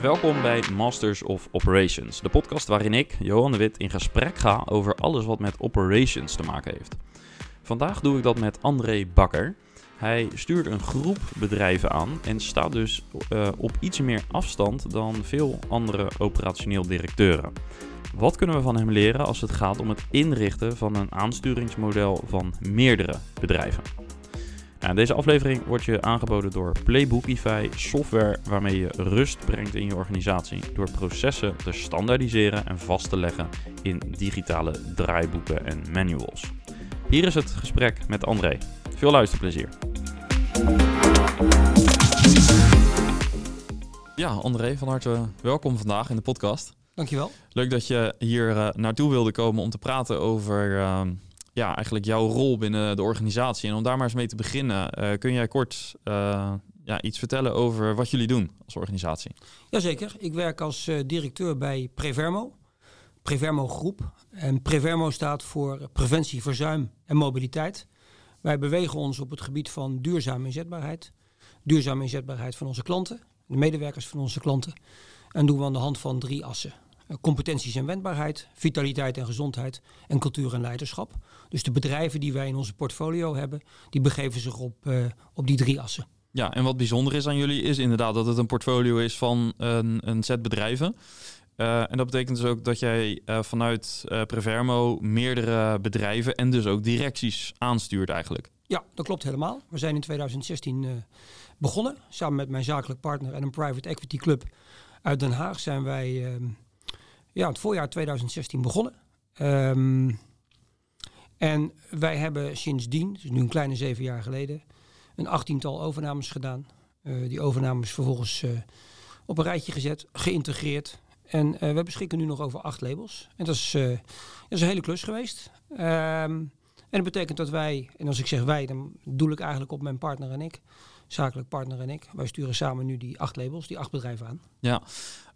Welkom bij Masters of Operations, de podcast waarin ik, Johan de Wit, in gesprek ga over alles wat met operations te maken heeft. Vandaag doe ik dat met André Bakker. Hij stuurt een groep bedrijven aan en staat dus uh, op iets meer afstand dan veel andere operationeel directeuren. Wat kunnen we van hem leren als het gaat om het inrichten van een aansturingsmodel van meerdere bedrijven? Nou, deze aflevering wordt je aangeboden door Playbookify, software waarmee je rust brengt in je organisatie door processen te standaardiseren en vast te leggen in digitale draaiboeken en manuals. Hier is het gesprek met André. Veel luisterplezier. Ja, André, van harte welkom vandaag in de podcast. Dankjewel. Leuk dat je hier uh, naartoe wilde komen om te praten over uh, ja, eigenlijk jouw rol binnen de organisatie. En om daar maar eens mee te beginnen, uh, kun jij kort ja, iets vertellen over wat jullie doen als organisatie? Jazeker. Ik werk als directeur bij Prevermo. Prevermo Groep. En Prevermo staat voor preventie, verzuim en mobiliteit. Wij bewegen ons op het gebied van duurzame inzetbaarheid. Duurzame inzetbaarheid van onze klanten, de medewerkers van onze klanten. En doen we aan de hand van drie assen. Competenties en wendbaarheid, vitaliteit en gezondheid en cultuur en leiderschap. Dus de bedrijven die wij in onze portfolio hebben, die begeven zich op, uh, op die drie assen. Ja, en wat bijzonder is aan jullie is inderdaad dat het een portfolio is van een, een set bedrijven. Uh, en dat betekent dus ook dat jij uh, vanuit Prevermo meerdere bedrijven en dus ook directies aanstuurt eigenlijk. Ja, dat klopt helemaal. We zijn in 2016 begonnen. Samen met mijn zakelijk partner en een private equity club uit Den Haag zijn wij ehm, ja, het voorjaar 2016 begonnen. Um, en wij hebben sindsdien, dus nu een kleine zeven jaar geleden, een achttiental overnames gedaan. die overnames vervolgens op een rijtje gezet, geïntegreerd en uh, we beschikken nu nog over acht labels. En dat is, een hele klus geweest. Um, en dat betekent dat wij, en als ik zeg wij, dan doe ik eigenlijk op mijn partner en ik, zakelijk partner en ik. Wij sturen samen nu die acht labels, die acht bedrijven aan. Ja,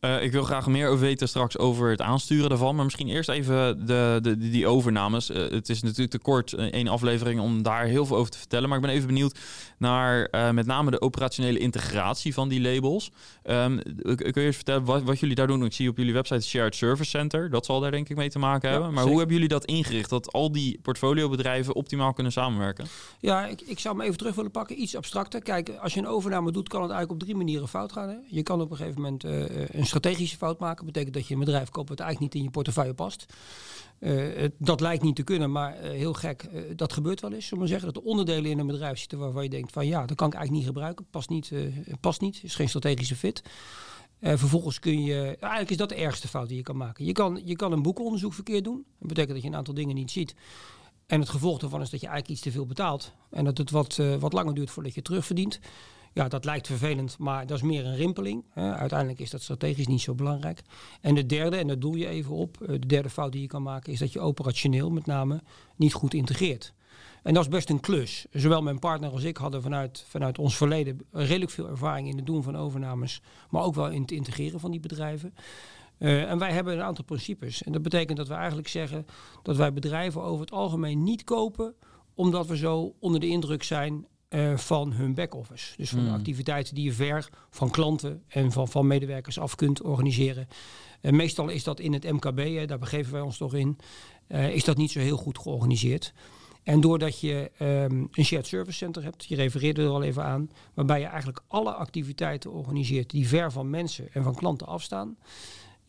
uh, ik wil graag meer weten straks over het aansturen daarvan. Maar misschien eerst even de, de, die overnames. Uh, het is natuurlijk te kort, uh, één aflevering, om daar heel veel over te vertellen. Maar ik ben even benieuwd naar met name de operationele integratie van die labels. Um, kun je eens vertellen wat, wat, jullie daar doen? Ik zie op jullie website Shared Service Center. Dat zal daar denk ik mee te maken ja, hebben. Maar zeker. hoe hebben jullie dat ingericht? Dat al die portfoliobedrijven optimaal kunnen samenwerken? Ja, ik, ik zou me even terug willen pakken. Iets abstracter. Kijk, als je een overname doet, kan het eigenlijk op drie manieren fout gaan. Hè? Je kan op een gegeven moment een strategische fout maken. betekent dat je een bedrijf koopt wat eigenlijk niet in je portefeuille past. Uh, dat lijkt niet te kunnen, maar uh, heel gek. Uh, dat gebeurt wel eens. Zullen we zeggen dat er onderdelen in een bedrijf zitten waarvan je denkt van ja, dat kan ik eigenlijk niet gebruiken. Past niet, past niet is geen strategische fit. vervolgens kun je, eigenlijk is dat de ergste fout die je kan maken. Je kan, je kan een boekenonderzoek verkeerd doen. Dat betekent dat je een aantal dingen niet ziet. En het gevolg daarvan is dat je eigenlijk iets te veel betaalt. En dat het wat, wat langer duurt voordat je terugverdient. Ja, dat lijkt vervelend, maar dat is meer een rimpeling. Hè. Uiteindelijk is dat strategisch niet zo belangrijk. En de derde, en dat doe je even op, de derde fout die je kan maken, is dat je operationeel met name niet goed integreert. En dat is best een klus. Zowel mijn partner als ik hadden vanuit, vanuit ons verleden redelijk veel ervaring in het doen van overnames, maar ook wel in het integreren van die bedrijven. Uh, en wij hebben een aantal principes. En dat betekent dat we eigenlijk zeggen dat wij bedrijven over het algemeen niet kopen, omdat we zo onder de indruk zijn uh, van hun back-office. Dus van mm. de activiteiten die je ver van klanten en van, van medewerkers af kunt organiseren. Uh, meestal is dat in het MKB, hè, daar begeven wij ons toch in, uh, is dat niet zo heel goed georganiseerd. En doordat je um, een shared service center hebt, je refereerde er al even aan, waarbij je eigenlijk alle activiteiten organiseert die ver van mensen en van klanten afstaan,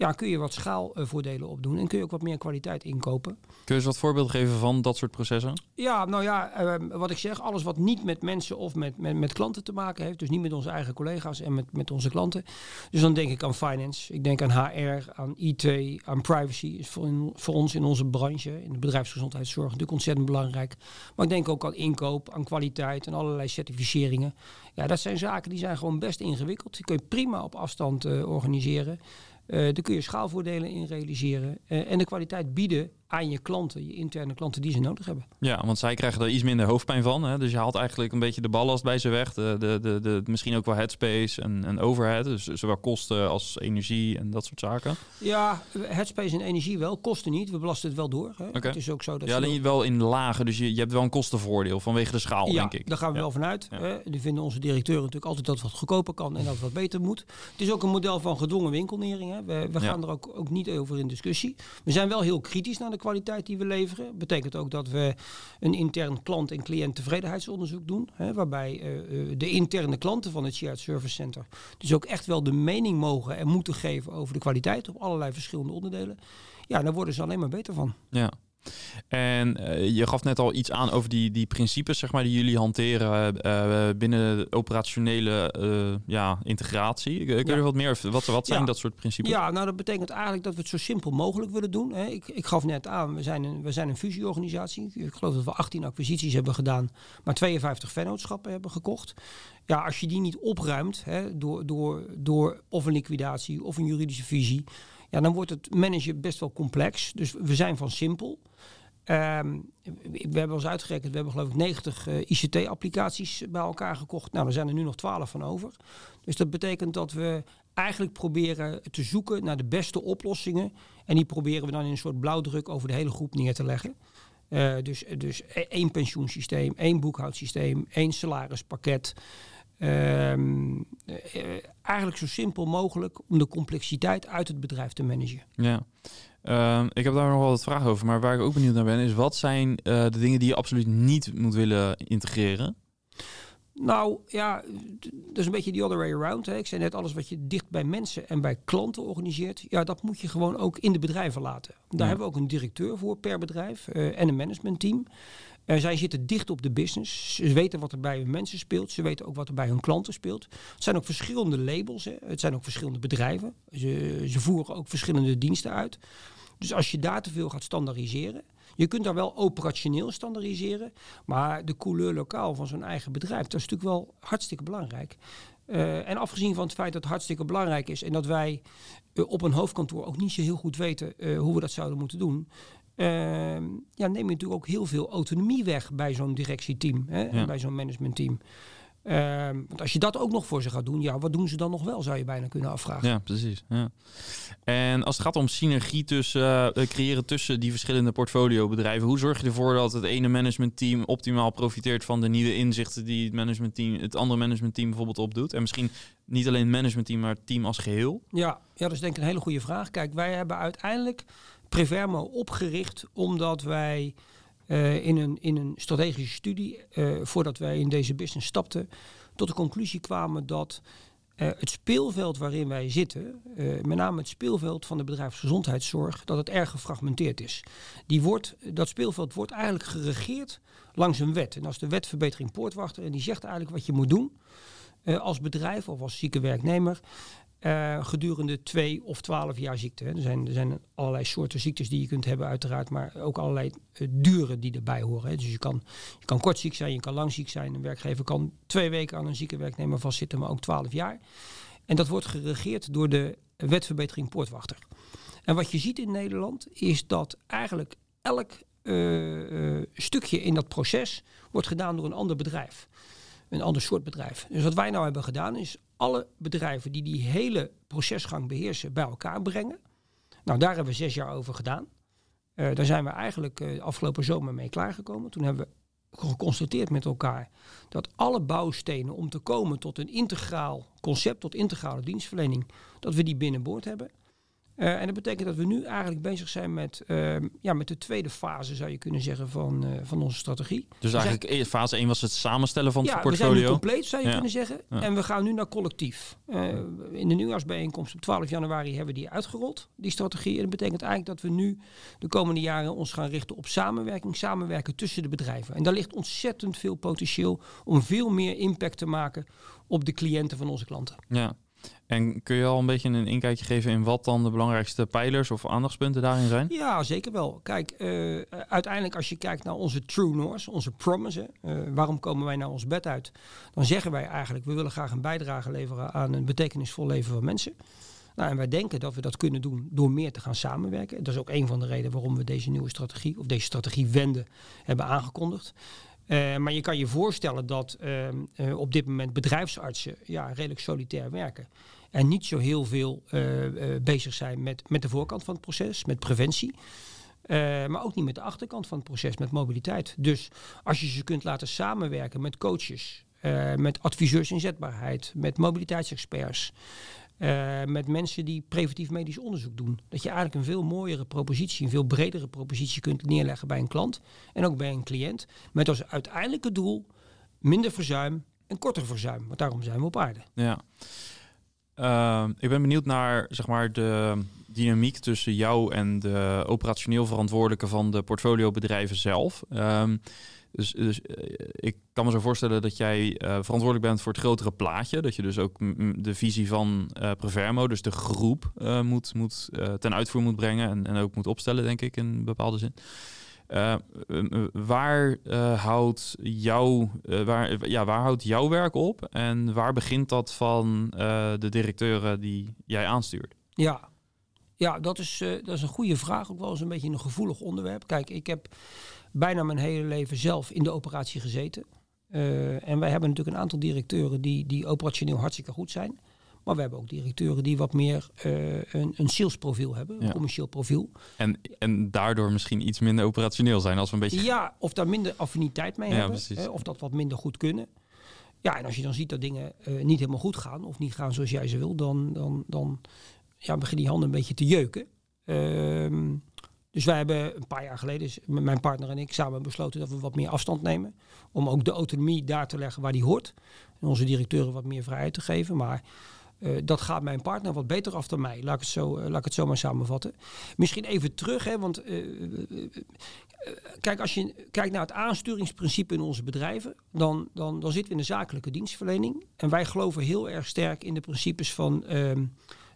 ja, kun je wat schaalvoordelen opdoen en kun je ook wat meer kwaliteit inkopen. Kun je eens wat voorbeelden geven van dat soort processen? Ja, nou ja, uh, wat ik zeg, alles wat niet met mensen of met, met, met klanten te maken heeft, dus niet met onze eigen collega's en met, met onze klanten. Dus dan denk ik aan finance, ik denk aan HR, aan IT, aan privacy, is voor, in, voor ons in onze branche, in de bedrijfsgezondheidszorg natuurlijk ontzettend belangrijk. Maar ik denk ook aan inkoop, aan kwaliteit en allerlei certificeringen. Ja, dat zijn zaken die zijn gewoon best ingewikkeld. Die kun je prima op afstand uh, organiseren. Uh, daar kun je schaalvoordelen in realiseren. Uh, en de kwaliteit bieden aan je klanten, je interne klanten die ze nodig hebben. Ja, want zij krijgen er iets minder hoofdpijn van. Hè? Dus je haalt eigenlijk een beetje de ballast bij ze weg. De, de, de, de, misschien ook wel headspace en, en overhead. Dus zowel kosten als energie en dat soort zaken. Ja, headspace en energie wel. Kosten niet. We belasten het wel door. Hè. Oké. Het is ook zo dat Ja, alleen wel in lagen. Dus je, je hebt wel een kostenvoordeel vanwege de schaal, ja, denk ik. daar gaan we Ja. wel vanuit. Ja. Hè. Nu vinden onze directeuren natuurlijk altijd dat wat goedkoper kan en dat wat beter moet. Het is ook een model van gedwongen winkelnering. Hè. We, we gaan er ook, ook niet over in discussie. We zijn wel heel kritisch naar de kwaliteit die we leveren. Betekent ook dat we een intern klant- en cliënttevredenheidsonderzoek doen. Hè, waarbij eh, eh, de interne klanten van het Shared Service Center dus ook echt wel de mening mogen en moeten geven over de kwaliteit op allerlei verschillende onderdelen. Ja, daar worden ze alleen maar beter van. Ja. En eh, je gaf net al iets aan over die, die principes zeg maar, die jullie hanteren eh, binnen de operationele eh, ja, integratie. Kun je Ja. er wat meer over- wat, wat zijn Ja. dat soort principes? Ja, nou dat betekent eigenlijk dat we het zo simpel mogelijk willen doen. Hè. Ik, ik gaf net aan, we zijn, een, we zijn een fusieorganisatie. Ik geloof dat we 18 acquisities hebben gedaan, maar 52 vennootschappen hebben gekocht. Ja, als je die niet opruimt hè, door, door, door of een liquidatie of een juridische fusie, ja, dan wordt het managen best wel complex. Dus we zijn van simpel. Ehm, we hebben ons uitgerekend, we hebben geloof ik 90 eh, ICT-applicaties bij elkaar gekocht. Nou, er zijn er nu nog 12 van over. Dus dat betekent dat we eigenlijk proberen te zoeken naar de beste oplossingen. En die proberen we dan in een soort blauwdruk over de hele groep neer te leggen. Eh, dus, dus e- één pensioensysteem, één boekhoudsysteem, één salarispakket. Ehm, eh, eigenlijk zo simpel mogelijk om de complexiteit uit het bedrijf te managen. Ja. Ehm, ik heb daar nog wel wat vragen over. Maar waar ik ook benieuwd naar ben, is wat zijn eh, de dingen die je absoluut niet moet willen integreren? Nou ja, dat is een beetje the other way around. Hè. Ik zei net, alles wat je dicht bij mensen en bij klanten organiseert, ja, dat moet je gewoon ook in de bedrijven laten. Daar Ja. hebben we ook een directeur voor per bedrijf eh, en een managementteam. Eh, zij zitten dicht op de business. Ze weten wat er bij hun mensen speelt. Ze weten ook wat er bij hun klanten speelt. Het zijn ook verschillende labels. Hè. Het zijn ook verschillende bedrijven. Ze, ze voeren ook verschillende diensten uit. Dus als je daar te veel gaat standaardiseren. Je kunt daar wel operationeel standaardiseren. Maar de couleur lokaal van zo'n eigen bedrijf, dat is natuurlijk wel hartstikke belangrijk. Eh, en afgezien van het feit dat het hartstikke belangrijk is en dat wij eh, op een hoofdkantoor ook niet zo heel goed weten hoe we dat zouden moeten doen. Ehm, ja, neem je natuurlijk ook heel veel autonomie weg bij zo'n directieteam hè, Ja. en bij zo'n managementteam. Ehm, want als je dat ook nog voor ze gaat doen, ja, wat doen ze dan nog wel, zou je bijna kunnen afvragen. Ja, precies. Ja. En als het gaat om synergie tussen, eh, creëren tussen die verschillende portfoliobedrijven, hoe zorg je ervoor dat het ene managementteam optimaal profiteert van de nieuwe inzichten die het managementteam, het andere managementteam bijvoorbeeld opdoet? En misschien niet alleen het managementteam, maar het team als geheel? Ja, ja, dat is denk ik een hele goede vraag. Kijk, wij hebben uiteindelijk Prevermo opgericht omdat wij eh, in, een, in een strategische studie, eh, voordat wij in deze business stapten, tot de conclusie kwamen dat eh, het speelveld waarin wij zitten, met name het speelveld van de bedrijfsgezondheidszorg, dat het erg gefragmenteerd is. Die wordt, dat speelveld wordt eigenlijk geregeerd langs een wet. En als de wetverbetering poortwachter en die zegt eigenlijk wat je moet doen als bedrijf of als zieke werknemer. Eh, gedurende twee of twaalf jaar ziekte. hè. Er zijn, er zijn allerlei soorten ziektes die je kunt hebben uiteraard, maar ook allerlei eh, duren die erbij horen. Hè. Dus je kan, je kan kort ziek zijn, je kan lang ziek zijn. Een werkgever kan twee weken aan een zieke werknemer vastzitten, maar ook twaalf jaar. En dat wordt geregeerd door de wetverbetering poortwachter. En wat je ziet in Nederland is dat eigenlijk elk eh, stukje in dat proces wordt gedaan door een ander bedrijf. Een ander soort bedrijf. Dus wat wij nou hebben gedaan is alle bedrijven die die hele procesgang beheersen bij elkaar brengen. Nou, daar hebben we zes jaar over gedaan. Eh, daar zijn we eigenlijk eh, afgelopen zomer mee klaargekomen. Toen hebben we geconstateerd met elkaar dat alle bouwstenen om te komen tot een integraal concept, tot integrale dienstverlening, dat we die binnenboord hebben. Eh, en dat betekent dat we nu eigenlijk bezig zijn met, ehm, ja, met de tweede fase, zou je kunnen zeggen, van, eh, van onze strategie. Dus zijn- eigenlijk e- fase 1 was het samenstellen van het ja, we zijn nu portfolio. compleet, zou je Ja. kunnen zeggen. Ja. En we gaan nu naar collectief. Eh, in de nieuwjaarsbijeenkomst op 12 januari hebben we die uitgerold, die strategie. En dat betekent eigenlijk dat we nu de komende jaren ons gaan richten op samenwerking. Samenwerken tussen de bedrijven. En daar ligt ontzettend veel potentieel om veel meer impact te maken op de cliënten van onze klanten. Ja. En kun je al een beetje een inkijkje geven in wat dan de belangrijkste pijlers of aandachtspunten daarin zijn? Ja, zeker wel. Kijk, eh, uiteindelijk als je kijkt naar onze true north, onze promise, eh, waarom komen wij nou ons bed uit? Dan zeggen wij eigenlijk, we willen graag een bijdrage leveren aan een betekenisvol leven van mensen. Nou, en wij denken dat we dat kunnen doen door meer te gaan samenwerken. Dat is ook een van de redenen waarom we deze nieuwe strategie, of deze strategie wenden, hebben aangekondigd. Uh, maar je kan je voorstellen dat uh, op dit moment bedrijfsartsen ja, redelijk solitair werken. En niet zo heel veel uh, bezig zijn met, met de voorkant van het proces, met preventie. maar ook niet met de achterkant van het proces, met mobiliteit. Dus als je ze kunt laten samenwerken met coaches, met adviseurs inzetbaarheid, met mobiliteitsexperts, uh, met mensen die preventief medisch onderzoek doen. Dat je eigenlijk een veel mooiere propositie, een veel bredere propositie kunt neerleggen bij een klant en ook bij een cliënt. Met als uiteindelijke doel minder verzuim en korter verzuim. Want daarom zijn we op aarde. Ja. Uh, ik ben benieuwd naar zeg maar, de dynamiek tussen jou en de operationeel verantwoordelijke van de portfoliobedrijven zelf. Um, dus, dus eh, ik kan me zo voorstellen dat jij uh, verantwoordelijk bent voor het grotere plaatje. Dat je dus ook de visie van uh, Prevermo, dus de groep, moet, moet, ten uitvoer moet brengen. En, en ook moet opstellen, denk ik, in bepaalde zin. waar, houdt jouw, waar, ja, waar houdt jouw werk op? En waar begint dat van de directeuren die jij aanstuurt? Ja, ja dat, is, dat is een goede vraag. Ook wel eens een beetje een gevoelig onderwerp. Kijk, ik heb bijna mijn hele leven zelf in de operatie gezeten. Uh, en wij hebben natuurlijk een aantal directeuren die, die operationeel hartstikke goed zijn. Maar we hebben ook directeuren die wat meer uh, een, een salesprofiel hebben, een commercieel profiel. En, en daardoor misschien iets minder operationeel zijn als we een beetje... Ja, of daar minder affiniteit mee ja, hebben. Hè, of dat wat minder goed kunnen. Ja, en als je dan ziet dat dingen uh, niet helemaal goed gaan, of niet gaan zoals jij ze wil, dan, dan, dan ja, beginnen die handen een beetje te jeuken. Uh, dus wij hebben een paar jaar geleden, met mijn partner en ik, samen besloten dat we wat meer afstand nemen. Om ook de autonomie daar te leggen waar die hoort. En onze directeuren wat meer vrijheid te geven. Maar uh, dat gaat mijn partner wat beter af dan mij. Laat ik het zo, uh, laat ik het zo maar samenvatten. Misschien even terug, hè, want uh, kijk, als je kijkt naar het aansturingsprincipe in onze bedrijven, dan, dan, dan zitten we in de zakelijke dienstverlening. En wij geloven heel erg sterk in de principes van ehm,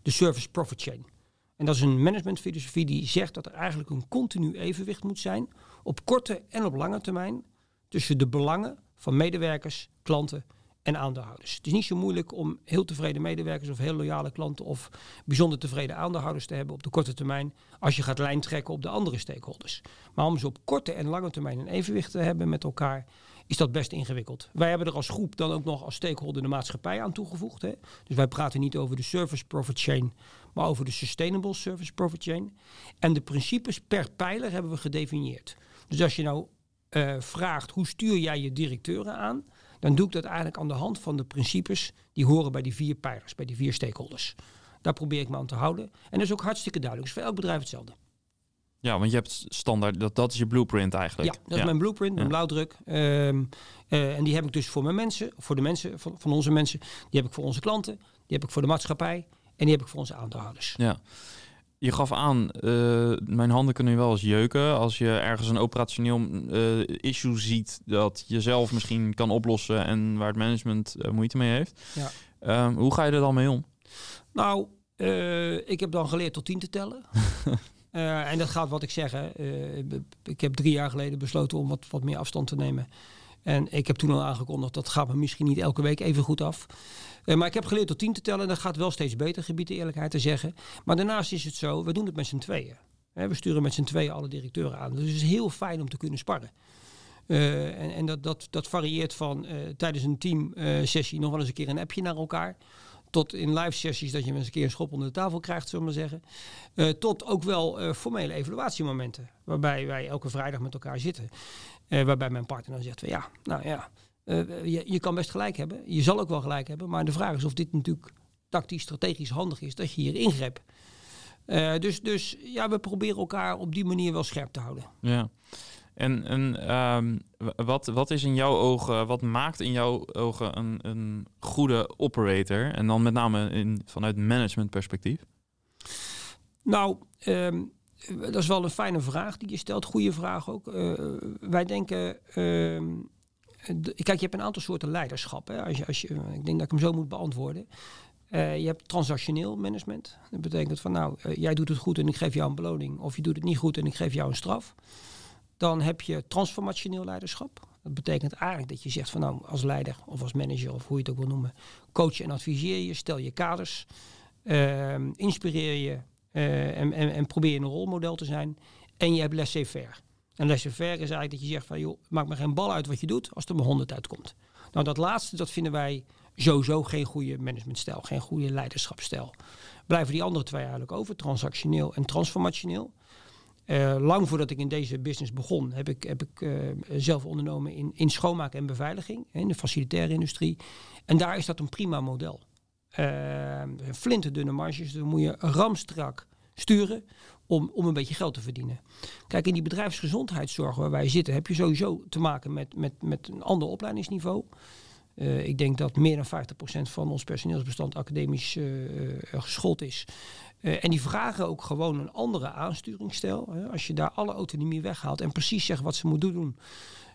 de service profit chain. En dat is een managementfilosofie die zegt dat er eigenlijk een continu evenwicht moet zijn op korte en op lange termijn tussen de belangen van medewerkers, klanten en aandeelhouders. Het is niet zo moeilijk om heel tevreden medewerkers of heel loyale klanten of bijzonder tevreden aandeelhouders te hebben op de korte termijn als je gaat lijntrekken op de andere stakeholders. Maar om ze op korte en lange termijn een evenwicht te hebben met elkaar, is dat best ingewikkeld. Wij hebben er als groep dan ook nog als stakeholder de maatschappij aan toegevoegd. Hè? Dus wij praten niet over de service profit chain, maar over de sustainable service profit chain. En de principes per pijler hebben we gedefinieerd. Dus als je nou uh, vraagt hoe stuur jij je directeuren aan, dan doe ik dat eigenlijk aan de hand van de principes die horen bij die vier pijlers, bij die vier stakeholders. Daar probeer ik me aan te houden. En dat is ook hartstikke duidelijk. Dus voor elk bedrijf hetzelfde. Ja, want je hebt standaard, dat, dat is je blueprint eigenlijk. Ja, dat is mijn blueprint, mijn ja. blauwdruk. Um, uh, en die heb ik dus voor mijn mensen, voor de mensen, van, van onze mensen. Die heb ik voor onze klanten, die heb ik voor de maatschappij en die heb ik voor onze aandeelhouders. Ja. Je gaf aan, uh, mijn handen kunnen wel eens jeuken als je ergens een operationeel uh, issue ziet dat je zelf misschien kan oplossen en waar het management moeite mee heeft. Ja. Um, hoe ga je er dan mee om? Nou, ik heb dan geleerd tot tien te tellen. Uh, en dat gaat wat ik zeg. Hè. Uh, ik heb drie jaar geleden besloten om wat, wat meer afstand te nemen. En ik heb toen al aangekondigd, dat gaat me misschien niet elke week even goed af. Uh, maar ik heb geleerd tot tien te tellen en dat gaat wel steeds beter, gebied de eerlijkheid te zeggen. Maar daarnaast is het zo, we doen het met z'n tweeën. we sturen met z'n tweeën alle directeuren aan. Dus het is heel fijn om te kunnen sparren. En, en dat, dat, dat varieert van tijdens een teamsessie nog wel eens een keer een appje naar elkaar tot in live sessies dat je eens een keer een schop onder de tafel krijgt, zullen we maar zeggen. Uh, tot ook wel uh, formele evaluatiemomenten, waarbij wij elke vrijdag met elkaar zitten. Uh, waarbij mijn partner dan zegt, van, ja, nou ja, je, je kan best gelijk hebben. Je zal ook wel gelijk hebben, maar de vraag is of dit natuurlijk tactisch, strategisch handig is dat je hier ingrept. dus, dus ja, we proberen elkaar op die manier wel scherp te houden. Ja. En, um, wat, wat is in jouw ogen, wat maakt in jouw ogen een, een goede operator? En dan met name in, vanuit managementperspectief? Nou, um, dat is wel een fijne vraag die je stelt. Goede vraag ook. Uh, wij denken. Uh, kijk, je hebt een aantal soorten leiderschap. Hè? Als als je, ik denk dat ik hem zo moet beantwoorden. Uh, je hebt transactioneel management. Dat betekent van nou, uh, jij doet het goed en ik geef jou een beloning. Of je doet het niet goed en ik geef jou een straf. Dan heb je transformationeel leiderschap. Dat betekent eigenlijk dat je zegt van nou als leider of als manager of hoe je het ook wil noemen, coach en adviseer je, stel je kaders. Ehm, inspireer je en, en, en probeer je een rolmodel te zijn. En je hebt laissez-faire. En laissez-faire is eigenlijk dat je zegt van joh, maak me geen bal uit wat je doet als er maar 100 uitkomt. Nou, dat laatste, dat vinden wij sowieso geen goede managementstijl, geen goede leiderschapsstijl. Blijven die andere twee eigenlijk over, transactioneel en transformationeel. Uh, lang voordat ik in deze business begon, heb ik, heb ik uh, zelf ondernomen in, in schoonmaak en beveiliging, in de facilitaire industrie. En daar is dat een prima model. Uh, flinterdunne marges, dan moet je ramstrak sturen om, om een beetje geld te verdienen. Kijk, in die bedrijfsgezondheidszorg waar wij zitten, heb je sowieso te maken met, met, met een ander opleidingsniveau. Ik denk dat meer dan 50% van ons personeelsbestand academisch uh, geschoold is. Uh, en die vragen ook gewoon een andere aansturingsstijl. Hè. Als je daar alle autonomie weghaalt en precies zegt wat ze moeten doen,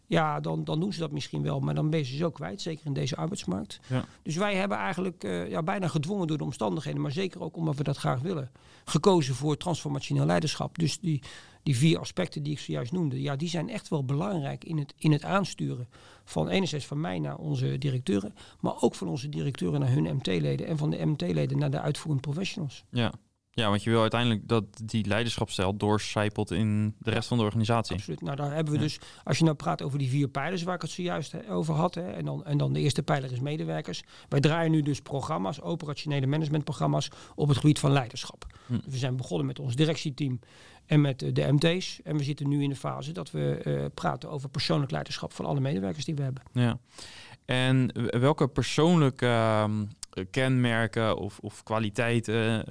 ja, dan, dan doen ze dat misschien wel, maar dan ben je ze zo kwijt, zeker in deze arbeidsmarkt. Ja. Dus wij hebben eigenlijk uh, ja, bijna gedwongen door de omstandigheden, maar zeker ook omdat we dat graag willen, gekozen voor transformationeel leiderschap. Dus die, die vier aspecten die ik zojuist noemde, ja, die zijn echt wel belangrijk in het, in het aansturen van enerzijds van mij naar onze directeuren, maar ook van onze directeuren naar hun MT-leden en van de MT-leden naar de uitvoerend professionals. Ja, ja, want je wil uiteindelijk dat die leiderschapsstijl doorcijpelt in de rest van de organisatie. Absoluut. Nou, daar hebben we dus, als je nou praat over die vier pijlers waar ik het zojuist over had, hè, en, dan, en dan de eerste pijler is medewerkers. Wij draaien nu dus programma's, operationele managementprogramma's op het gebied van leiderschap. Hm. We zijn begonnen met ons directieteam en met de MT's. En we zitten nu in de fase dat we uh, praten over persoonlijk leiderschap van alle medewerkers die we hebben. Ja. En welke persoonlijke ehm, kenmerken of, of kwaliteiten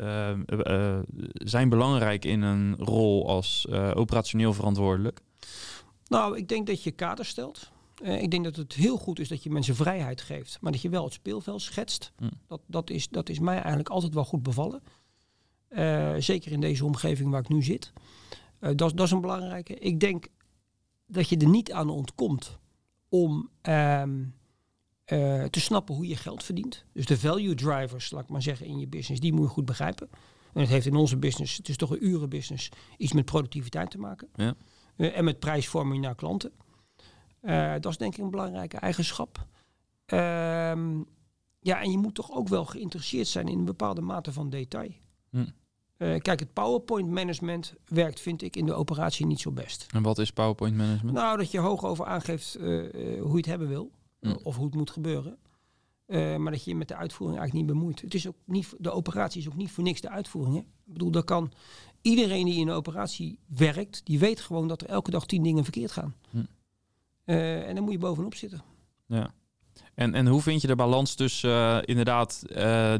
uh, zijn belangrijk in een rol als operationeel verantwoordelijk? Nou, ik denk dat je kader stelt. ik denk dat het heel goed is dat je mensen vrijheid geeft, maar dat je wel het speelveld schetst. Hm. Dat, dat, is, dat is mij eigenlijk altijd wel goed bevallen. zeker in deze omgeving waar ik nu zit. dat, dat is een belangrijke. Ik denk dat je er niet aan ontkomt om ehm, uh, te snappen hoe je geld verdient. Dus de value drivers, laat ik maar zeggen, in je business, die moet je goed begrijpen. En het heeft in onze business, het is toch een urenbusiness, iets met productiviteit te maken. Ja. Uh, en met prijsvorming naar klanten. Uh, dat is denk ik een belangrijke eigenschap. Ehm, ja, en je moet toch ook wel geïnteresseerd zijn in een bepaalde mate van detail. Hm. kijk, het PowerPoint management werkt, vind ik, in de operatie niet zo best. En wat is PowerPoint management? Nou, dat je hoog over aangeeft hoe je het hebben wil. Mm. of hoe het moet gebeuren. Uh, maar dat je je met de uitvoering eigenlijk niet bemoeit. Het is ook niet, de operatie is ook niet voor niks de uitvoering. Hè? Ik bedoel, dat kan iedereen die in een operatie werkt, die weet gewoon dat er elke dag tien dingen verkeerd gaan. Mm. Uh, en dan moet je bovenop zitten. Ja. En, en hoe vind je de balans tussen uh, inderdaad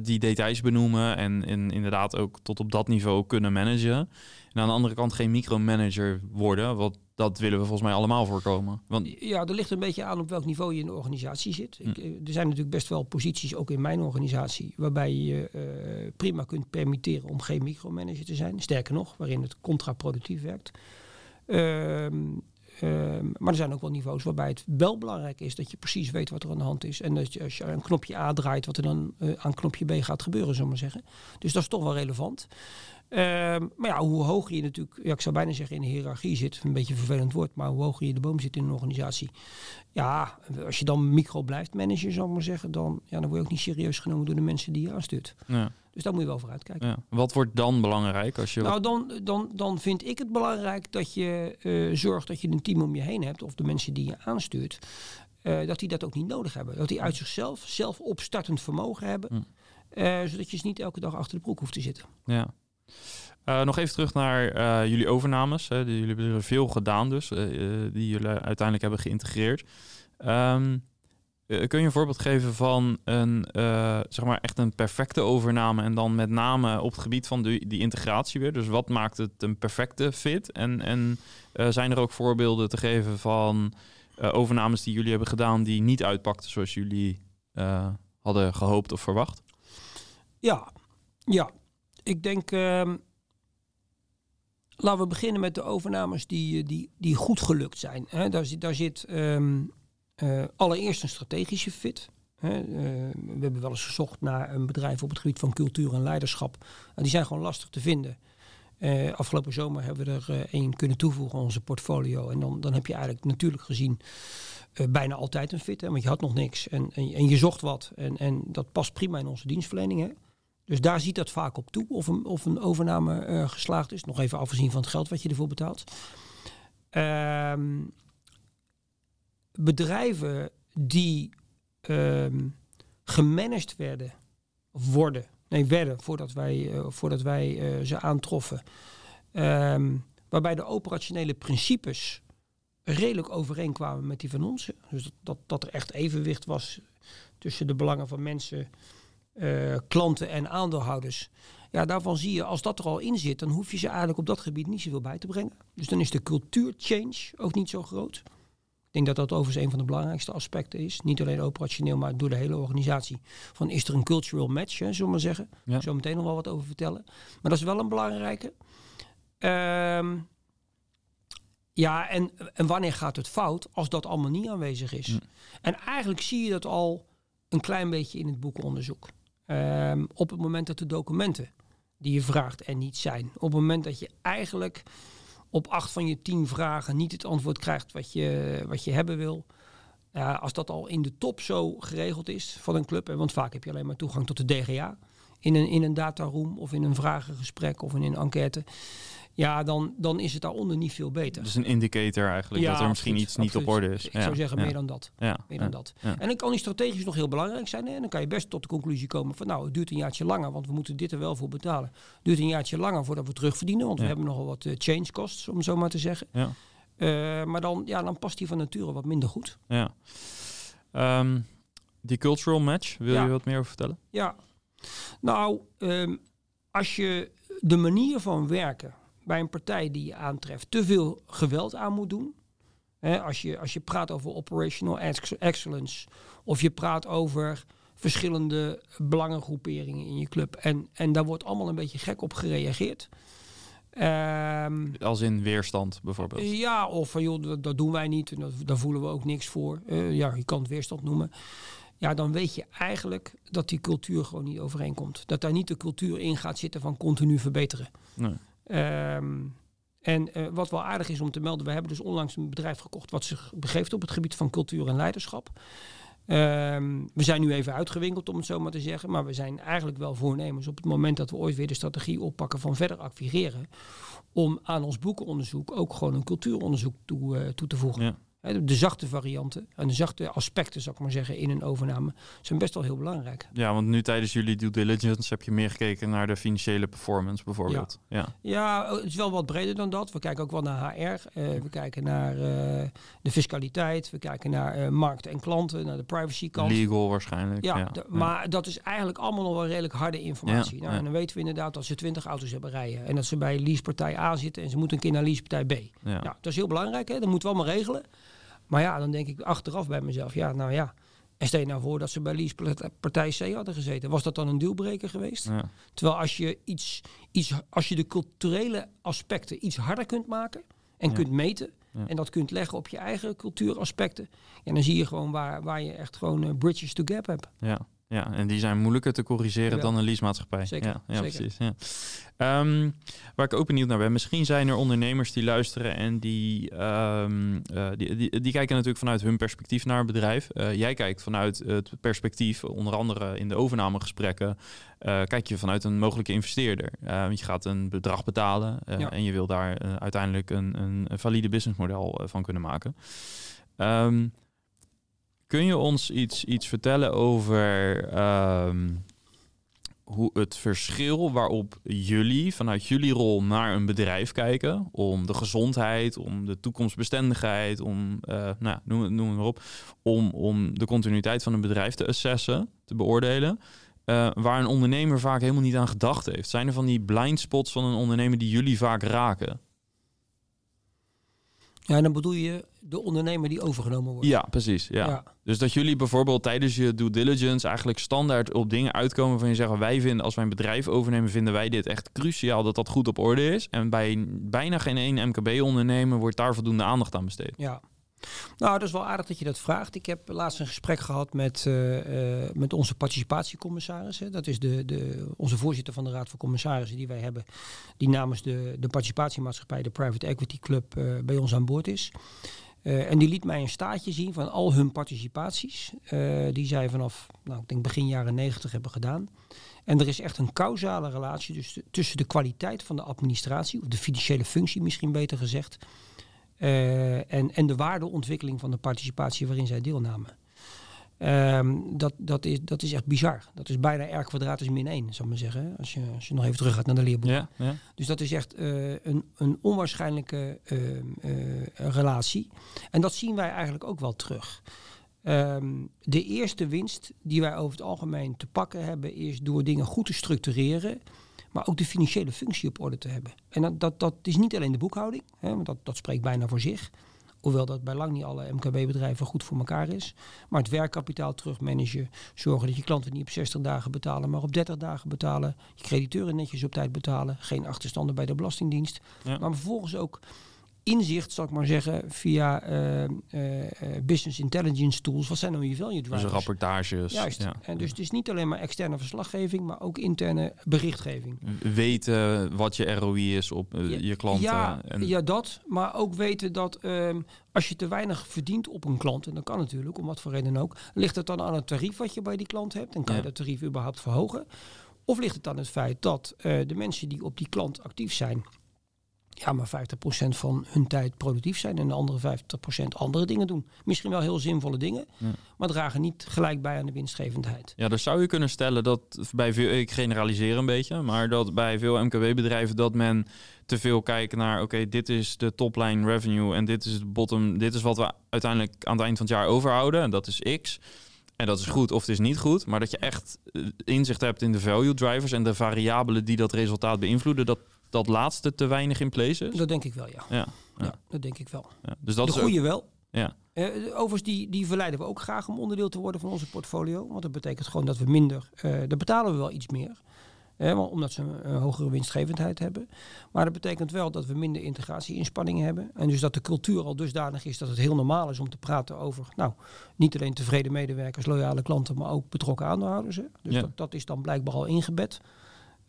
die details benoemen en, en inderdaad ook tot op dat niveau kunnen managen? En aan de andere kant geen micromanager worden, wat dat willen we volgens mij allemaal voorkomen. Want... Ja, er ligt een beetje aan op welk niveau je in de organisatie zit. Ik, hm. eh, er zijn natuurlijk best wel posities, ook in mijn organisatie, waarbij je uh, prima kunt permitteren om geen micromanager te zijn. Sterker nog, waarin het contraproductief werkt. Ehm, ehm, maar er zijn ook wel niveaus waarbij het wel belangrijk is dat je precies weet wat er aan de hand is. En dat je als je een knopje A draait, wat er dan uh, aan knopje B gaat gebeuren, zullen we maar zeggen. Dus dat is toch wel relevant. Ehm, maar ja, hoe hoger je natuurlijk, ja, ik zou bijna zeggen in de hiërarchie zit, een beetje een vervelend woord, maar hoe hoger je de boom zit in een organisatie. Ja, als je dan micro blijft managen, zou ik maar zeggen, dan, ja, dan word je ook niet serieus genomen door de mensen die je aanstuurt. Ja. Dus daar moet je wel voor uitkijken. Ja. Wat wordt dan belangrijk als je. Nou, dan, dan, dan vind ik het belangrijk dat je uh, zorgt dat je een team om je heen hebt, of de mensen die je aanstuurt, uh, dat die dat ook niet nodig hebben. Dat die uit zichzelf zelf opstartend vermogen hebben, hm. uh, zodat je dus niet elke dag achter de broek hoeft te zitten. Ja. Uh, nog even terug naar uh, jullie overnames. Hè. Jullie hebben er veel gedaan dus, uh, die jullie uiteindelijk hebben geïntegreerd. Um, kun je een voorbeeld geven van een, zeg maar echt een perfecte overname en dan met name op het gebied van die, die integratie weer? Dus wat maakt het een perfecte fit? En, en zijn er ook voorbeelden te geven van overnames die jullie hebben gedaan die niet uitpakten zoals jullie hadden gehoopt of verwacht? Ja, ja. Ik denk, uh, laten we beginnen met de overnames die, die, die goed gelukt zijn. Hè. Daar, daar zit um, uh, allereerst een strategische fit. Hè. Uh, we hebben wel eens gezocht naar een bedrijf op het gebied van cultuur en leiderschap. En die zijn gewoon lastig te vinden. Afgelopen zomer hebben we er één kunnen toevoegen aan onze portfolio. En dan, dan heb je eigenlijk natuurlijk gezien bijna altijd een fit. Hè, want je had nog niks en, en, en je zocht wat. En, en dat past prima in onze dienstverlening. Hè. Dus daar ziet dat vaak op toe of een, of een overname uh, geslaagd is. Nog even afgezien van het geld wat je ervoor betaalt. Um, bedrijven die um, gemanaged werden, of worden, nee, werden voordat wij, uh, voordat wij uh, ze aantroffen. Um, waarbij de operationele principes redelijk overeenkwamen met die van ons. Dus dat, dat, dat er echt evenwicht was tussen de belangen van mensen, uh, klanten en aandeelhouders. Ja, daarvan zie je, als dat er al in zit, dan hoef je ze eigenlijk op dat gebied niet zoveel bij te brengen. Dus dan is de cultuurchange ook niet zo groot. Ik denk dat dat overigens een van de belangrijkste aspecten is. Niet alleen operationeel, maar door de hele organisatie. Van is er een cultural match, hè, zullen we maar zeggen. Ja. Zo meteen nog wel wat over vertellen. Maar dat is wel een belangrijke. Um, ja, en, en wanneer gaat het fout als dat allemaal niet aanwezig is? Mm. En eigenlijk zie je dat al een klein beetje in het boekonderzoek. Um, op het moment dat de documenten die je vraagt er niet zijn. Op het moment dat je eigenlijk op acht van je tien vragen niet het antwoord krijgt wat je, wat je hebben wil. Als dat al in de top zo geregeld is van een club, want vaak heb je alleen maar toegang tot de DGA in een, in een dataroom of in een vragengesprek of in een enquête ja, dan, dan is het daaronder niet veel beter. Dus een indicator eigenlijk, ja, dat er misschien iets niet op orde is. Ik zou zeggen meer dan dat. Meer dan dat. En dan kan die strategisch nog heel belangrijk zijn. Hè? En dan kan je best tot de conclusie komen van nou, het duurt een jaartje langer, want we moeten dit er wel voor betalen. Het duurt een jaartje langer voordat we terugverdienen, want we hebben nogal wat uh, change costs, om zo maar te zeggen. Ja. Uh, maar dan, ja, dan past die van nature wat minder goed. Ja. Um, die cultural match, wil je wat meer over vertellen? Ja. Nou, um, als je de manier van werken bij een partij die je aantreft te veel geweld aan moet doen. Als, je, als je praat over operational excellence of je praat over verschillende belangengroeperingen in je club. En, en daar wordt allemaal een beetje gek op gereageerd. Um, Als in weerstand bijvoorbeeld? Ja, of van joh, dat, dat, doen wij niet en dat, daar voelen we ook niks voor. Uh, ja, je kan het weerstand noemen. Ja, dan weet je eigenlijk dat die cultuur gewoon niet overeenkomt. Dat daar niet de cultuur in gaat zitten van continu verbeteren. Nee. Um, en uh, wat wel aardig is om te melden, we hebben dus onlangs een bedrijf gekocht wat zich begeeft op het gebied van cultuur en leiderschap. Um, we zijn nu even uitgewinkeld, om het zo maar te zeggen. Maar we zijn eigenlijk wel voornemens op het moment dat we ooit weer de strategie oppakken van verder acquireren. Om aan ons boekenonderzoek ook gewoon een cultuuronderzoek toe, uh, toe te voegen. Ja. De zachte varianten en de zachte aspecten, zou ik maar zeggen, in een overname zijn best wel heel belangrijk. Ja, want nu tijdens jullie due diligence heb je meer gekeken naar de financiële performance bijvoorbeeld. Ja, ja. ja het is wel wat breder dan dat. We kijken ook wel naar HR, uh, eh, we kijken naar uh, de fiscaliteit, we kijken naar uh, markt en klanten, naar de privacy kant. Legal waarschijnlijk. Ja, ja. maar dat is eigenlijk allemaal nog wel redelijk harde informatie. Nou, en dan weten we inderdaad dat ze 20 auto's hebben rijden en dat ze bij leasepartij A zitten en ze moeten een keer naar leasepartij B. Ja. Nou, dat is heel belangrijk, hè? dat moeten we allemaal regelen. Maar ja, dan denk ik achteraf bij mezelf, ja, nou ja. En stel je nou voor dat ze bij Lies partij C hadden gezeten. Was dat dan een deelbreker geweest? Ja. Terwijl als je, iets, iets, als je de culturele aspecten iets harder kunt maken en kunt meten... en dat kunt leggen op je eigen cultuuraspecten... Ja, dan zie je gewoon waar, waar je echt gewoon uh, bridges to gap hebt. Ja. Ja, en die zijn moeilijker te corrigeren dan een leasemaatschappij. Zeker, ja, ja zeker. precies. Ja. Um, waar ik ook benieuwd naar ben, misschien zijn er ondernemers die luisteren en die, um, uh, die, die, die, kijken natuurlijk vanuit hun perspectief naar een bedrijf. Uh, jij kijkt vanuit het perspectief, onder andere in de overnamegesprekken, uh, kijk je vanuit een mogelijke investeerder. want je gaat een bedrag betalen en je wil daar uiteindelijk een, een, valide businessmodel van kunnen maken. Um, Kun je ons iets, iets vertellen over um, hoe het verschil waarop jullie vanuit jullie rol naar een bedrijf kijken, om de gezondheid, om de toekomstbestendigheid, om, uh, nou, noem, noem het maar op, om, om de continuïteit van een bedrijf te assessen, te beoordelen, uh, waar een ondernemer vaak helemaal niet aan gedacht heeft? Zijn er van die blind spots van een ondernemer die jullie vaak raken? Ja, dan bedoel je de ondernemer die overgenomen wordt. Ja, precies. Ja. Dus dat jullie bijvoorbeeld tijdens je due diligence eigenlijk standaard op dingen uitkomen van je zeggen wij vinden als wij een bedrijf overnemen vinden wij dit echt cruciaal dat dat goed op orde is. En bij bijna geen één MKB-ondernemer wordt daar voldoende aandacht aan besteed. Ja, nou, dat is wel aardig dat je dat vraagt. Ik heb laatst een gesprek gehad met, uh, uh, met onze participatiecommissaris. Hè. Dat is de, de, onze voorzitter van de Raad van Commissarissen die wij hebben. Die namens de, de participatiemaatschappij, de Private Equity Club, uh, bij ons aan boord is. Eh, en die liet mij een staatje zien van al hun participaties. eh, die zij vanaf, nou, ik denk begin jaren negentig hebben gedaan. En er is echt een causale relatie dus tussen de kwaliteit van de administratie, of de financiële functie misschien beter gezegd, eh, en, en de waardeontwikkeling van de participatie waarin zij deelnamen. Ehm, dat, dat, is, dat is echt bizar. Dat is bijna R kwadraat is min 1, zou ik maar zeggen. Als je, als je nog even terug gaat naar de leerboek. Ja, ja. Dus dat is echt eh, een, een onwaarschijnlijke eh, relatie. En dat zien wij eigenlijk ook wel terug. Ehm, de eerste winst die wij over het algemeen te pakken hebben, is door dingen goed te structureren, maar ook de financiële functie op orde te hebben. En dat, dat, dat is niet alleen de boekhouding, hè, want dat, dat spreekt bijna voor zich. Hoewel dat bij lang niet alle MKB-bedrijven goed voor elkaar is. Maar het werkkapitaal terugmanagen. Zorgen dat je klanten niet op 60 dagen betalen, maar op 30 dagen betalen. Je crediteuren netjes op tijd betalen. Geen achterstanden bij de Belastingdienst. Ja. Maar vervolgens ook inzicht, zal ik maar zeggen, via eh, eh, eh, business intelligence tools. Wat zijn nou je value Dus drivers? rapportages. Juist. Ja. En dus het is niet alleen maar externe verslaggeving, maar ook interne berichtgeving. Weten wat je ROI is op eh, Ja, je klanten. Ja, en, ja, dat. Maar ook weten dat ehm, als je te weinig verdient op een klant, en dat kan natuurlijk, om wat voor reden ook, ligt het dan aan het tarief wat je bij die klant hebt? En kan Ja. je dat tarief überhaupt verhogen? Of ligt het aan het feit dat de mensen die op die klant actief zijn, ja, maar 50% van hun tijd productief zijn en de andere 50% andere dingen doen. Misschien wel heel zinvolle dingen, Ja. maar dragen niet gelijk bij aan de winstgevendheid. Ja, dus zou je kunnen stellen dat bij veel, ik generaliseer een beetje, maar dat bij veel MKB-bedrijven dat men te veel kijkt naar, oké, dit is de topline revenue en dit is de bottom, dit is wat we uiteindelijk aan het eind van het jaar overhouden en dat is X. En dat is goed of het is niet goed, maar dat je echt eh, inzicht hebt in de value drivers en de variabelen die dat resultaat beïnvloeden, dat dat laatste te weinig in place is. Dat denk ik wel, ja. Ja, Ja, Ja. dat denk ik wel. ja. dus dat de is ook- goede wel. ja. Eh, overigens, die, die verleiden we ook graag om onderdeel te worden van onze portfolio. Want dat betekent gewoon dat we minder, eh daar betalen we wel iets meer. Eh, omdat ze een, een hogere winstgevendheid hebben. Maar dat betekent wel dat we minder integratie-inspanningen hebben. En dus dat de cultuur al dusdanig is dat het heel normaal is om te praten over, nou, niet alleen tevreden medewerkers, loyale klanten, maar ook betrokken aandeelhouders. Hè. Dus Ja. dat, dat is dan blijkbaar al ingebed.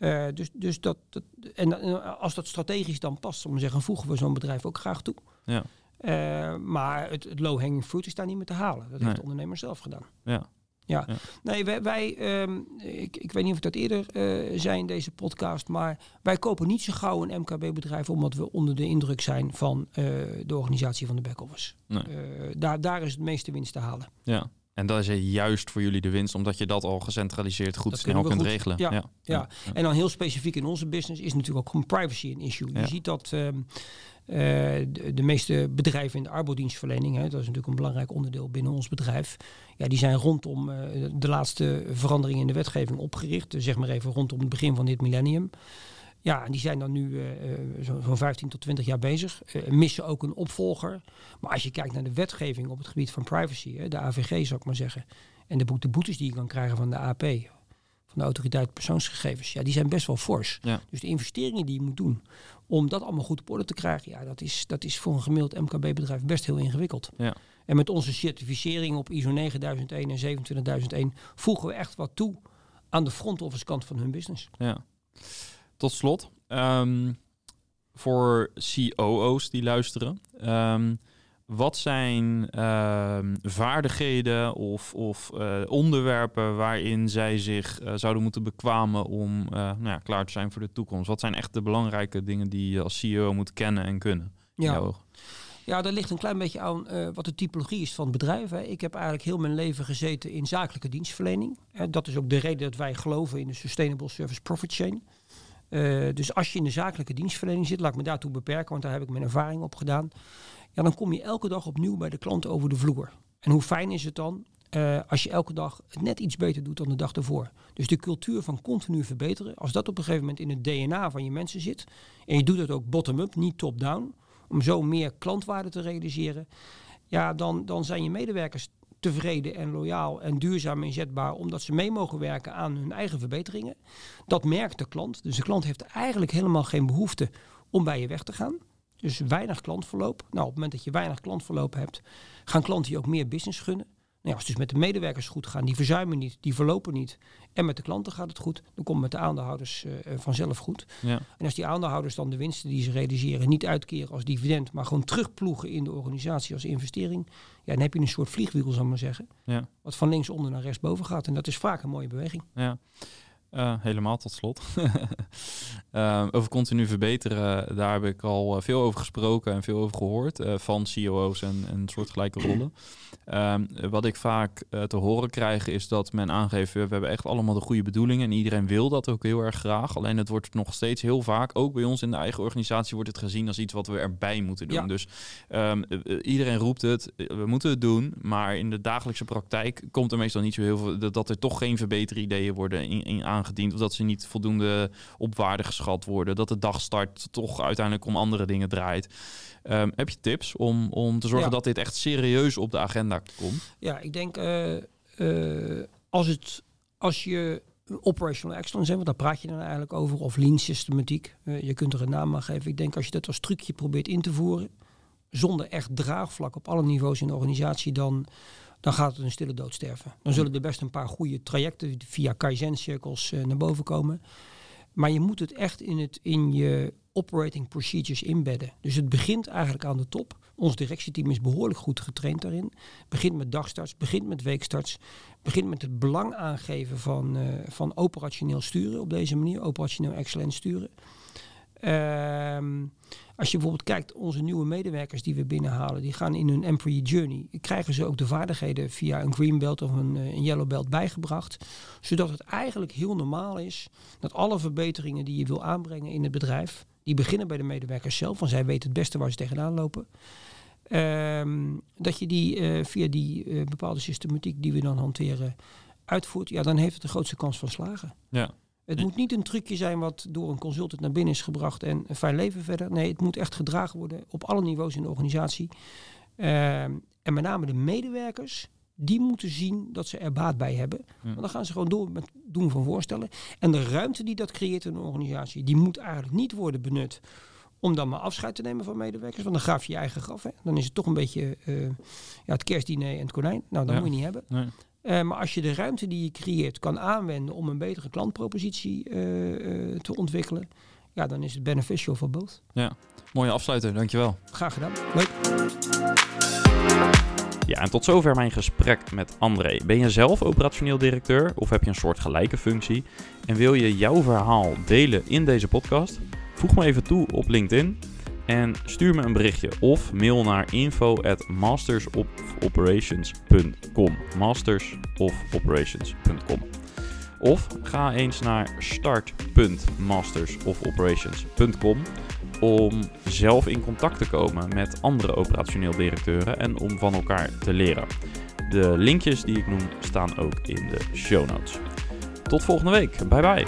Eh, dus, dus dat, dat en, als dat strategisch dan past, om te zeggen, voegen we zo'n bedrijf ook graag toe. Ja. Eh, maar het, het low-hanging fruit is daar niet meer te halen. Dat Nee. heeft de ondernemer zelf gedaan. Ja. Ja, Ja. nee, wij, wij ehm, ik, ik weet niet of ik dat eerder eh zei in deze podcast, maar wij kopen niet zo gauw een MKB-bedrijf omdat we onder de indruk zijn van de organisatie van de back-office. Nee. Daar, daar is het meeste winst te halen. Ja. En dat is juist voor jullie de winst, omdat je dat al gecentraliseerd goed Dat snel kunt goed. regelen. Ja, ja. En dan heel specifiek in onze business is natuurlijk ook gewoon privacy een issue. Je ziet dat ehm, eh, de, de meeste bedrijven in de arbodienstverlening, hè, dat is natuurlijk een belangrijk onderdeel binnen ons bedrijf, ja, die zijn rondom eh, de laatste veranderingen in de wetgeving opgericht. Dus zeg maar even rondom het begin van dit millennium. Ja, en die zijn dan nu eh, eh, zo- zo'n 15 tot 20 jaar bezig. Eh, missen ook een opvolger. Maar als je kijkt naar de wetgeving op het gebied van privacy, hè, de AVG zou ik maar zeggen, en de, boete- boetes die je kan krijgen van de AP, van de autoriteit persoonsgegevens, ja, die zijn best wel fors. Ja. Dus de investeringen die je moet doen om dat allemaal goed op orde te krijgen, ja, dat is, dat is voor een gemiddeld MKB-bedrijf best heel ingewikkeld. Ja. En met onze certificering op ISO 9001 en 27001 voegen we echt wat toe aan de front office kant van hun business. Ja. Tot slot, ehm, voor COO's die luisteren, ehm, wat zijn ehm, vaardigheden of, of eh, onderwerpen waarin zij zich eh, zouden moeten bekwamen om eh, nou ja, klaar te zijn voor de toekomst? Wat zijn echt de belangrijke dingen die je als CEO moet kennen en kunnen? Ja. Ja, dat ligt een klein beetje aan wat de typologie is van het bedrijf. Hè. Ik heb eigenlijk heel mijn leven gezeten in zakelijke dienstverlening. Hè, dat is ook de reden dat wij geloven in de Sustainable Service Profit Chain. Eh, dus als je in de zakelijke dienstverlening zit, laat ik me daartoe beperken, want daar heb ik mijn ervaring op gedaan. Ja, dan kom je elke dag opnieuw bij de klant over de vloer. En hoe fijn is het dan eh, als je elke dag het net iets beter doet dan de dag ervoor. Dus de cultuur van continu verbeteren, als dat op een gegeven moment in het DNA van je mensen zit, en je doet het ook bottom-up, niet top-down, om zo meer klantwaarde te realiseren, ja, dan, dan zijn je medewerkers tevreden en loyaal en duurzaam inzetbaar, omdat ze mee mogen werken aan hun eigen verbeteringen. Dat merkt de klant. Dus de klant heeft eigenlijk helemaal geen behoefte om bij je weg te gaan. Dus weinig klantverloop. Nou, op het moment dat je weinig klantverloop hebt, gaan klanten je ook meer business gunnen. Nou ja, als het dus met de medewerkers goed gaat, die verzuimen niet, die verlopen niet. En met de klanten gaat het goed, dan komt het met de aandeelhouders uh, vanzelf goed. Ja. En als die aandeelhouders dan de winsten die ze realiseren niet uitkeren als dividend, maar gewoon terugploegen in de organisatie als investering, ja, dan heb je een soort vliegwiel, zal ik maar zeggen. Ja. Wat van links onder naar rechts boven gaat. En dat is vaak een mooie beweging. Ja. Uh, helemaal tot slot. uh, over continu verbeteren, daar heb ik al veel over gesproken en veel over gehoord uh, van CEO's en, en soortgelijke rollen. Ehm, wat ik vaak te horen krijg is dat men aangeeft, we hebben echt allemaal de goede bedoelingen en iedereen wil dat ook heel erg graag. Alleen het wordt nog steeds heel vaak, ook bij ons in de eigen organisatie, wordt het gezien als iets wat we erbij moeten doen. Ja. Dus um, iedereen roept het, we moeten het doen, maar in de dagelijkse praktijk komt er meestal niet zo heel veel, dat, dat er toch geen verbeterideeën worden in, in aangediend. Of dat ze niet voldoende op waarde geschat worden. Dat de dagstart toch uiteindelijk om andere dingen draait. Um, heb je tips om, om te zorgen Ja. dat dit echt serieus op de agenda komt? Ja, ik denk uh, uh, als, het, als je operational excellence, hè, want daar praat je dan eigenlijk over, of lean systematiek. Uh, je kunt er een naam aan geven. Ik denk als je dat als trucje probeert in te voeren, zonder echt draagvlak op alle niveaus in de organisatie, dan, dan gaat het een stille dood sterven. Dan zullen er best een paar goede trajecten via Kaizen-cirkels uh, naar boven komen. Maar je moet het echt in, het, in je operating procedures inbedden. Dus het begint eigenlijk aan de top. Ons directieteam is behoorlijk goed getraind daarin. Begint met dagstarts, begint met weekstarts. Begint met het belang aangeven van, uh, van operationeel sturen op deze manier. Operationeel excellent sturen. Um, als je bijvoorbeeld kijkt, onze nieuwe medewerkers die we binnenhalen, die gaan in hun employee journey. Krijgen ze ook de vaardigheden via een green belt of een, een yellow belt bijgebracht. Zodat het eigenlijk heel normaal is dat alle verbeteringen die je wil aanbrengen in het bedrijf, die beginnen bij de medewerkers zelf, want zij weten het beste waar ze tegenaan lopen. Um, dat je die uh, via die uh, bepaalde systematiek die we dan hanteren uitvoert, ja, dan heeft het de grootste kans van slagen. Ja. Het moet niet een trucje zijn wat door een consultant naar binnen is gebracht en een fijn leven verder. Nee, het moet echt gedragen worden op alle niveaus in de organisatie. Uh, en met name de medewerkers, die moeten zien dat ze er baat bij hebben. Ja. Want dan gaan ze gewoon door met doen van voorstellen. En de ruimte die dat creëert in een organisatie, die moet eigenlijk niet worden benut om dan maar afscheid te nemen van medewerkers. Want dan graaf je je eigen graf. Hè. Dan is het toch een beetje uh, ja, het kerstdiner en het konijn. Nou, dat Ja. moet je niet hebben. Nee. Uh, maar als je de ruimte die je creëert kan aanwenden om een betere klantpropositie uh, uh, te ontwikkelen, ja, dan is het beneficial voor both. Ja, mooie afsluiter, dankjewel. Graag gedaan. Leuk. Ja, en tot zover mijn gesprek met André. Ben je zelf operationeel directeur of heb je een soort gelijke functie en wil je jouw verhaal delen in deze podcast? Voeg me even toe op LinkedIn en stuur me een berichtje of mail naar info at mastersofoperations.com mastersofoperations.com Of ga eens naar start.mastersofoperations.com om zelf in contact te komen met andere operationeel directeuren en om van elkaar te leren. De linkjes die ik noem staan ook in de show notes. Tot volgende week. Bye bye.